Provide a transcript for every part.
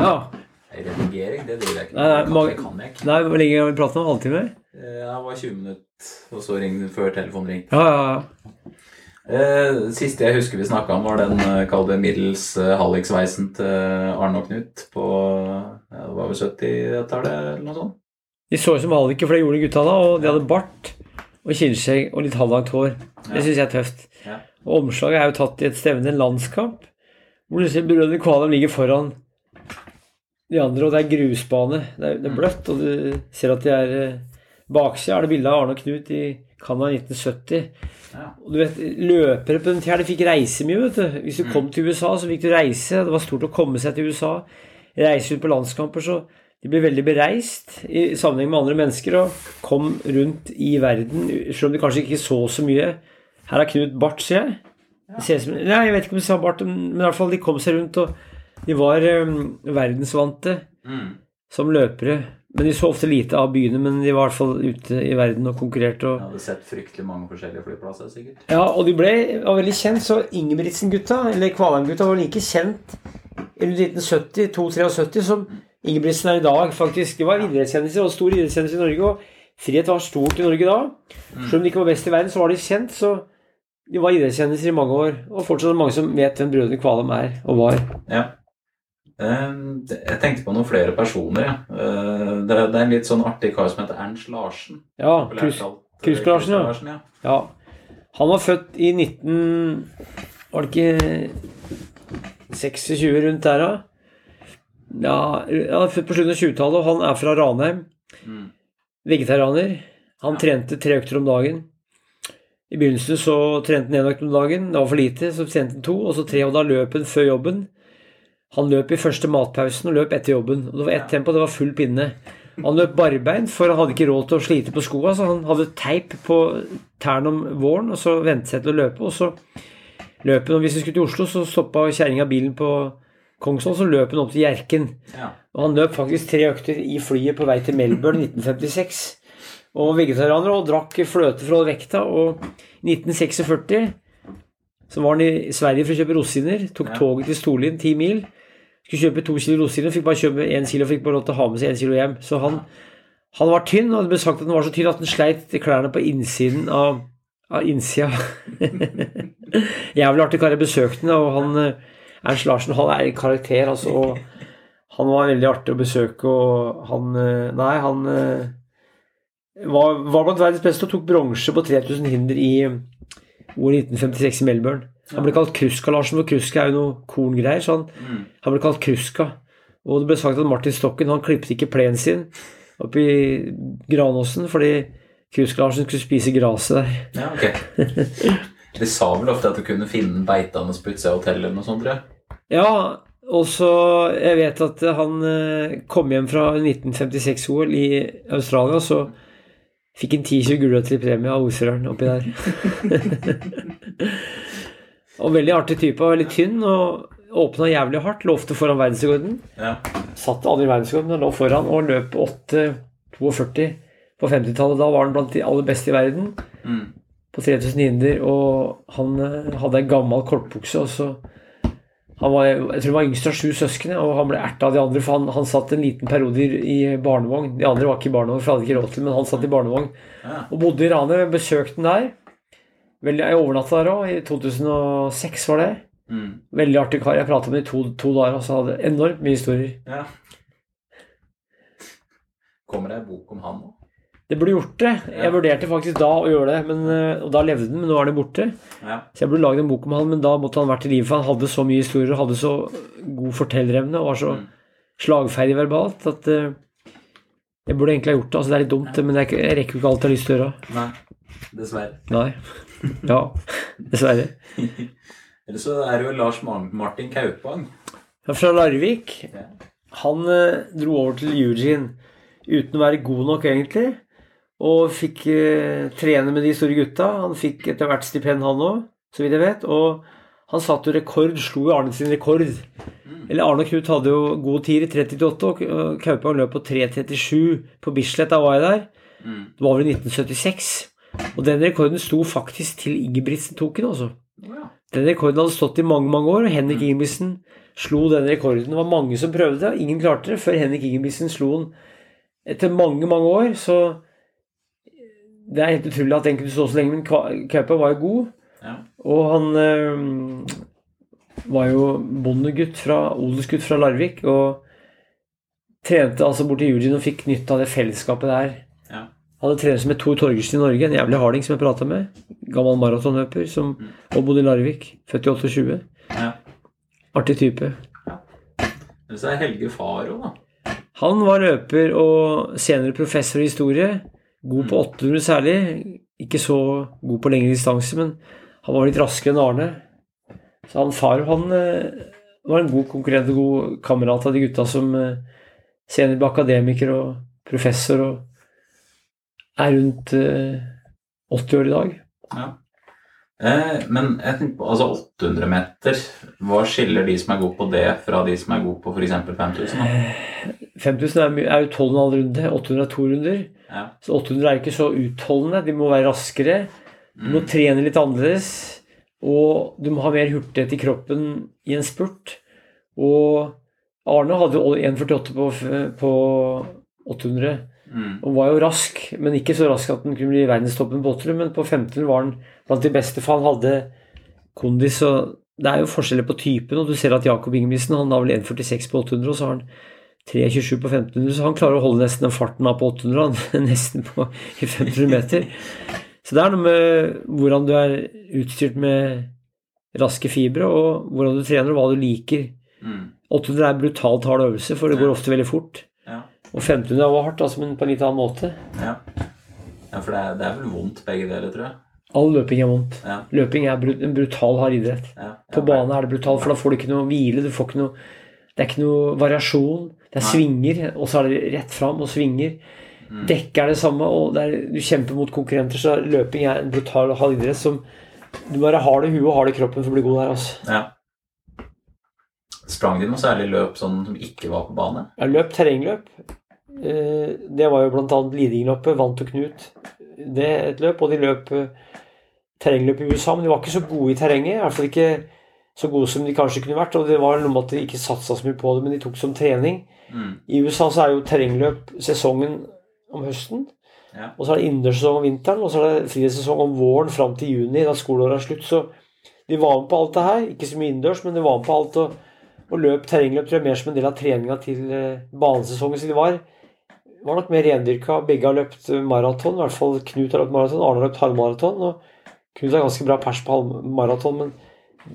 Ja. Redigering, det driver jeg ikke nei, Det kan, jeg ikke. Nei, hvor lenge har vi pratet En Halvtime? Ja, det var 20 minutter, og så ringte før telefonen ringte. Ja, ja, ja. Det Siste jeg husker vi snakka om, var den eh, kall det middels halliksveisen til Arne og Knut på ja, det var vel 70-tallet eller noe sånt. De så ut som halliker, for det gjorde gutta da, og de hadde bart og kinnskjegg og litt halvlangt hår. Det syns jeg er tøft. Og omslaget er jo tatt i et stevne, en landskamp, hvor disse brødrene Kvalheim ligger foran de andre, og det er grusbane. Det er, det er bløtt, og du ser at de er eh, Baksida er det bilde av Arne og Knut i Canada 1970. Ja. Og du vet, Løpere på den tida de fikk reise mye. vet du. Hvis du kom til USA, så fikk du reise. Det var stort å komme seg til USA. Reise ut på landskamper. så de ble veldig bereist i sammenheng med andre mennesker og kom rundt i verden, selv om de kanskje ikke så så mye. Her er Knut bart, sier jeg. Ja. ser som, nei, jeg vet ikke om de sa bart, men i hvert fall de kom seg rundt, og de var verdensvante Mm. som løpere. Men de så ofte lite av byene, men de var i hvert fall ute i verden og konkurrerte. Og, Jeg hadde sett fryktelig mange forskjellige flyplasser, sikkert. ja, og de ble var veldig kjent, så Ingebrigtsen-gutta, eller Kvalheim-gutta, var like kjent i 1970, 1973 som Ingebrigtsen er i dag, faktisk. De var idrettskjendiser, og store idrettskjendis i Norge, og frihet var stort i Norge da. Selv om de ikke var best i verden, så var de kjent, så de var idrettskjendiser i mange år. Og fortsatt er det mange som vet hvem brødrene Kvalheim er, og var. Ja. Eh, det- Jeg tenkte på noen flere personer. Ja. Eh, Det er en litt sånn artig kar som heter Ernst Larsen. Ja, populært Krus, kalt, eh, Krus-Larsen, ja. Ja. ja. Han var født i 19... Var det ikke 26 rundt der, da? Ja, han er født på slutten av 20-tallet, og han er fra Ranheim. Mm. Vegetarianer. Han trente tre økter om dagen. I begynnelsen så trente han én økt om dagen. Det var for lite, så trente han to. Og så tre, og da løp han før jobben. Han løp i første matpausen og løp etter jobben. Og det var ett tempo, det var full pinne. Han løp barbeint, for han hadde ikke råd til å slite på skoa, så han hadde teip på tærne om våren, og så ventet seg til å løpe. Og så løp han, og hvis vi skulle til Oslo, så stoppa kjerringa bilen på Kongsvoll, så løp han opp til Hjerken. Ja. Og han løp faktisk tre økter i flyet på vei til Melbourne 1956. Og vegetarianer og drakk fløte for å holde vekta. Og i 1946 så var han i Sverige for å kjøpe rosiner. Tok Ja. toget til Storlien, ti mil. Skulle kjøpe to kilo rosiner, fikk bare kjøpe én kilo, fikk bare lov til å ha med seg én kilo hjem. Så han, han var tynn, og det ble sagt at han var så tynn at han sleit klærne på innsiden av, av innsida. Jævlig artig kar. Jeg besøkte han, og han eh, Ernst Larsen han er en karakter, altså. Og han var veldig artig å besøke, og han eh, Nei, han eh, var, var blant verdens beste og tok bronse på 3000 hinder i OL 1956 i Melbourne. Han ble kalt Kruska-Larsen, for Kruska er jo noe korngreier, så han, Mm. han ble kalt Kruska. Og det ble sagt at Martin Stokken han klippet ikke plenen sin oppe i Granåsen fordi Kruska-Larsen skulle spise gresset der. ja, ok. De sa vel ofte at du kunne finne beitende utsida i hotellet eller noe sånt, tror jeg. Ja, og så Jeg vet at han eh, kom hjem fra 1956-OL i Australia, så fikk han 10 kilo gulrøtter i premie av ordføreren oppi der. og veldig artig type, veldig tynn, og åpna jævlig hardt. Lovte foran verdensrekorden. Ja. Satt aldri i verdensrekorden, lå foran og løp 8,42 på 50-tallet. Da var han blant de aller beste i verden Mm. på 3000 hinder, og han eh, hadde en gammel kortbukse, og så han var, jeg tror han var yngst av sju søsken, og han ble erta av de andre, for han, han satt en liten periode i, i barnevogn. De andre var ikke i barnevogn, for de hadde ikke råd til men han satt i barnevogn. Ja. Og bodde i Rane, besøkte den der. Veldig, jeg overnatta der òg, i 2006 var det. Mm. Veldig artig kar. Jeg prata med i to, to dager, og så hadde enormt mye historier. ja. Kommer det en bok om han nå? Det burde gjort det. Jeg vurderte faktisk da å gjøre det, men, eh, og da levde den, men nå er den borte. Ja. Så jeg burde lagd en bok om han, men da måtte han vært i live, for han hadde så mye historier, hadde så god fortellerevne og var så Mm. slagferdig verbalt at uh, jeg burde egentlig ha gjort det. Altså, det er litt dumt, men jeg, jeg rekker jo ikke alt jeg har lyst til å gjøre. Nei. Dessverre. Nei. Ja, dessverre. Eller så er det jo Lars Martin Kaupang. Ja, Fra Larvik. Han eh, dro over til Eugene uten å være god nok, egentlig. Og fikk eh, trene med de store gutta. Han fikk etter hvert stipend, han òg, så vidt jeg vet. Og han satte jo rekord, slo jo Arne sin rekord. Eller Arne og Knut hadde jo god tid i 30-88, og og Kaupang løp på 3.37 på Bislett. Da var jeg der. Mm. Det var vel i 1976. Og den rekorden sto faktisk til Ingebrigtsen tok den, altså. Den rekorden hadde stått i mange mange år, og Henrik Ingebrigtsen slo den rekorden. Det var mange som prøvde, ingen klarte det, før Henrik Ingebrigtsen slo den etter mange, mange år. Så det er helt utrolig at den kunne stå så lenge, men Ka- Kaupa var jo god. Ja. Og han øh, var jo bondegutt fra odelsgutt fra Larvik og trente altså borti Eugene og fikk nytte av det fellesskapet der. Ja. Han hadde trener som het Tor Torgersen i Norge, en jævlig harding som jeg prata med. Gammel maratonløper som og bodde i Larvik. Født i 28. Ja. Artig type. Men så er Helge Faro, da. Han var løper og senere professor i historie. God på 800 særlig. Ikke så god på lengre distanse, men han var litt raskere enn Arne. Så han Faro han eh, var en god konkurrent og god kamerat av de gutta som eh, senere ble akademiker og professor og er rundt eh, 80 år i dag. Ja. Eh, men jeg tenker på, altså 800 meter, hva skiller de som er gode på det, fra de som er gode på f.eks. 5000? Da? 5000 er, er jo 12,5 runde, 800 er to runder. Ja. Så 800 er ikke så utholdende, de må være raskere. Du må trene litt annerledes, og du må ha mer hurtighet i kroppen i en spurt. Og Arne hadde jo 1,48 på, på 800 Mm. og var jo rask, men ikke så rask at han kunne bli verdenstoppen på 800, men på 1500 var han blant de beste, for han hadde kondis. og Det er jo forskjeller på typen, og du ser at Jakob Ingebrigtsen han har vel 1,46 på 800, og så har han 3,27 på 1500, så han klarer å holde nesten den farten av på 800, han, nesten på i 500 meter. Så det er noe med hvordan du er utstyrt med raske fibre, og hvordan du trener, og hva du liker. Mm. 800 er en brutalt hard øvelse, for det går ofte veldig fort. Ja. Og 1500 var hardt, altså, men på en litt annen måte. Ja. ja, for det er, det er vel vondt begge deler, tror jeg. All løping er vondt. Ja. Løping er brut en brutal hard idrett. Ja. På ja. bane er det brutalt, for da får du ikke noe hvile. Du får ikke noe, det er ikke noe variasjon. Det er Nei. svinger, og så er det rett fram og svinger. Mm. Dekk er det samme, og det er, du kjemper mot konkurrenter, så løping er en brutal hard idrett som du må være hard i huet og hard i kroppen for å bli god der. Altså. Ja. Sprang de noe særlig løp sånn som ikke var på bane? Jeg løp terrengløp. Eh, Det var jo bl.a. Lidingløpet, vant og Knut. Det et løp, og de løp eh, terrengløp i USA, men de var ikke så gode i terrenget. I hvert fall ikke så gode som de kanskje kunne vært. Og det var noe med at de ikke satsa så mye på det, men de tok som trening. Mm. I USA så er jo terrengløp sesongen om høsten. Ja. Og så er det innendørssesong om vinteren, og så er det friidrettssesong om våren fram til juni, da skoleåret er slutt. Så de var med på alt det her. Ikke så mye innendørs, men de var med på alt. Og, og løp terrengløp tror jeg mer som en del av treninga til eh, banesesongen. som de var, var nok mer rendyrka. Begge har løpt eh, maraton. I hvert fall Knut har løpt maraton, Arne har løpt halvmaraton. Og Knut har ganske bra pers på halvmaraton, men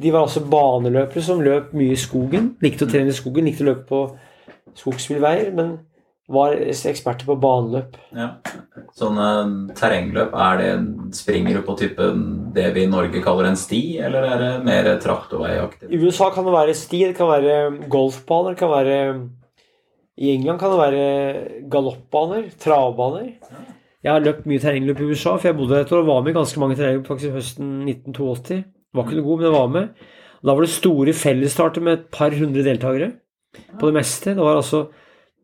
de var altså baneløpere som løp mye i skogen. Likte å trene i skogen, likte å løpe på skogsbilveier, men var eksperter på baneløp. Ja. Sånne terrengløp, er det springer du på type det vi i Norge kaller en sti, eller er det mer traktorveiaktig? I USA kan det være sti, det kan være golfbaner, det kan være I England kan det være galoppbaner, travbaner. Jeg har løpt mye terrengløp i USA, for jeg bodde der et år og var med i ganske mange terrengløp faktisk høsten 1982. Var ikke noe god, men jeg var med. Da var det store fellesstarter med et par hundre deltakere på det meste. Det var altså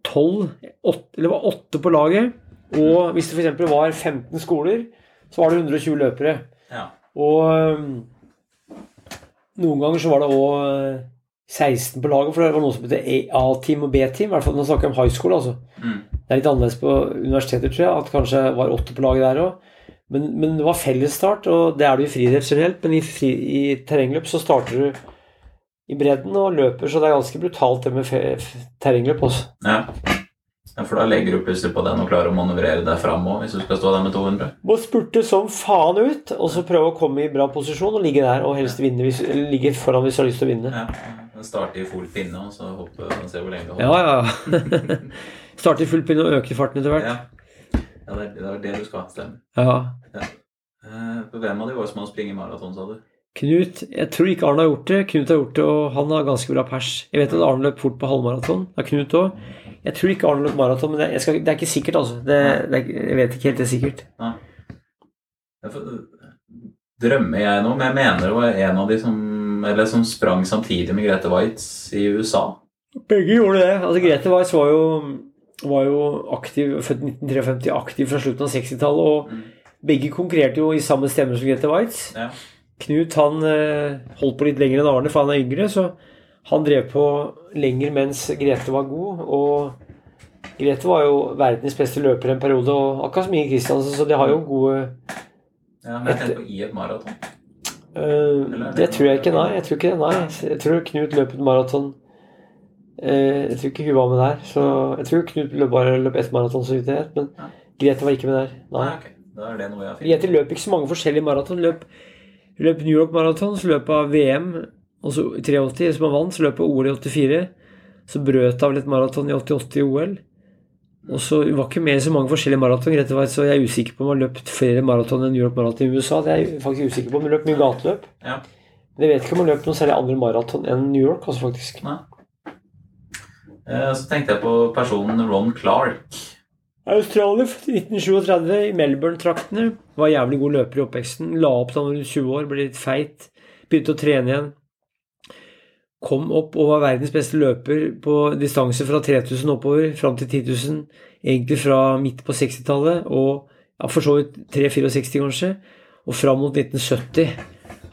tolv eller det var åtte på laget. Og hvis det f.eks. var 15 skoler, så var det 120 løpere. Ja. Og noen ganger så var det òg 16 på laget, for det var noe som heter A-team og B-team. I hvert fall når vi snakker om high school. altså. Mm. Det er litt annerledes på universiteter, tror jeg, at kanskje var åtte på laget der òg. Men, men det var fellesstart, og det er det i friidrett generelt. Men i, fri, i terrengløp så starter du i bredden og løper, så det er ganske brutalt det med terrengløp også. Ja. ja, for da legger du plutselig på den og klarer å manøvrere deg fram òg, hvis du skal stå der med 200. Må spurte som faen ut, og så prøve å komme i bra posisjon og ligge der og helst vinne, hvis, ligge foran hvis du har lyst til å vinne. Ja. Starte i full pinne, og så hoppe og se hvor lenge det holder. Ja, ja. Starte i full pinne og øke farten etter hvert. Ja, ja det, er, det er det du skal. Stemmer. Ja. ja. hvem av de var det som har springet maraton, sa du? Knut Jeg tror ikke Arne har gjort det. Knut har gjort det, og han har ganske bra pers. Jeg vet at Arne løp fort på halvmaraton. Det er Knut òg. Jeg tror ikke Arne løp maraton, men det, jeg skal, det er ikke sikkert, altså. Det, det jeg vet ikke helt det er sikkert. Ja, får, drømmer jeg nå, men jeg mener det var en av de som Eller som sprang samtidig med Grete Waitz i USA. Begge gjorde det. Altså Grete Waitz var jo, var jo aktiv, født 1953, aktiv fra slutten av 60-tallet, og Mm. begge konkurrerte jo i samme stemmer som Grete Weitz. Ja. Knut han eh, holdt på litt lenger enn Arne, for han er yngre, så Han drev på lenger mens Grete var god, og Grete var jo verdens beste løper en periode, og akkurat som Inge Kristiansen, så de har jo gode Ja, men jeg tenker på i et maraton. Øh, Det tror jeg ikke, nei. Jeg tror ikke det, nei. Jeg tror Knut løp et maraton øh, Jeg tror ikke hun var med der. Så jeg tror Knut løp bare løp ett maraton, så vidt jeg vet. Men Ja. Grete var ikke med der. Nei. Nei, ok. Da er det noe jeg har Grete løp ikke så mange forskjellige maraton. Løp, løp New York Marathon, så løp av VM og i 83, som han vant. Så løp hun OL i 84. Så brøt vel et maraton i 88 i OL. Og så var ikke med i så mange forskjellige maraton, så jeg er usikker på om jeg har løpt flere maraton enn New York Marathon i USA. Det er jeg faktisk usikker på. om Hun løp mye gateløp. Ja. Men jeg vet ikke om hun løp noen særlig andre maraton enn New York, altså faktisk. Nei. Eh, Så tenkte jeg på personen Ron Clark. Australia 1937 i Melbourne-traktene. Var jævlig god løper i oppveksten. La opp da han var 20 år, ble litt feit. Begynte å trene igjen. Kom opp og var verdens beste løper på distanse fra 3000 oppover fram til 10 000. Egentlig fra midt på 60-tallet og ja, for så vidt 3-64 kanskje. Og fram mot 1970.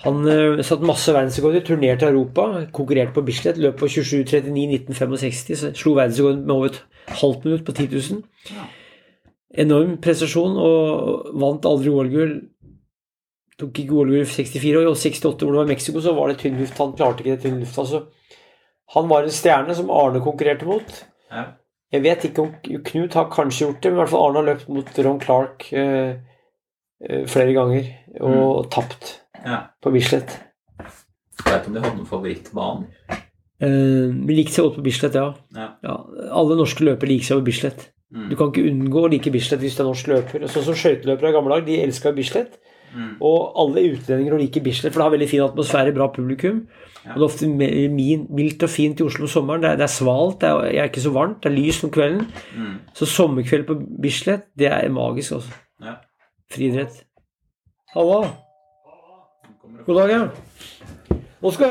Han uh, satt masse verdensrekorder, turnerte Europa, konkurrerte på Bislett, løp på 27.39,1965, så slo verdensrekorden med over et halvt minutt på 10 000 enorm prestasjon og vant aldri OL-gull. Tok ikke OL-gull 64 og i 68 hvor det var Mexico, så var det tynn luft. Han klarte ikke det tynn luft. Altså. Han var en stjerne som Arne konkurrerte mot. Ja. Jeg vet ikke om Knut har kanskje gjort det, men i hvert fall Arne har løpt mot Ron Clark eh, eh, flere ganger og tapt ja. på Bislett. Jeg vet om de hadde noen favorittbane. Eh, vi likte seg godt på Bislett, ja. Ja. ja. Alle norske løpere liker seg på Bislett. Mm. Du kan ikke unngå å like Bislett hvis du er norsk løper. Sånn som skøyteløpere i gamle dag, de elska Bislett. Mm. Og alle utlendinger liker Bislett, for det har veldig fin atmosfære, bra publikum. Ja. Og det er ofte min- mildt og fint i Oslo om sommeren. Det er, det er svalt, det er, jeg er ikke så varmt, det er lyst om kvelden. Mm. Så sommerkveld på Bislett, det er magisk, altså. Ja. Friidrett. Halla. God dag, ja. Nå skal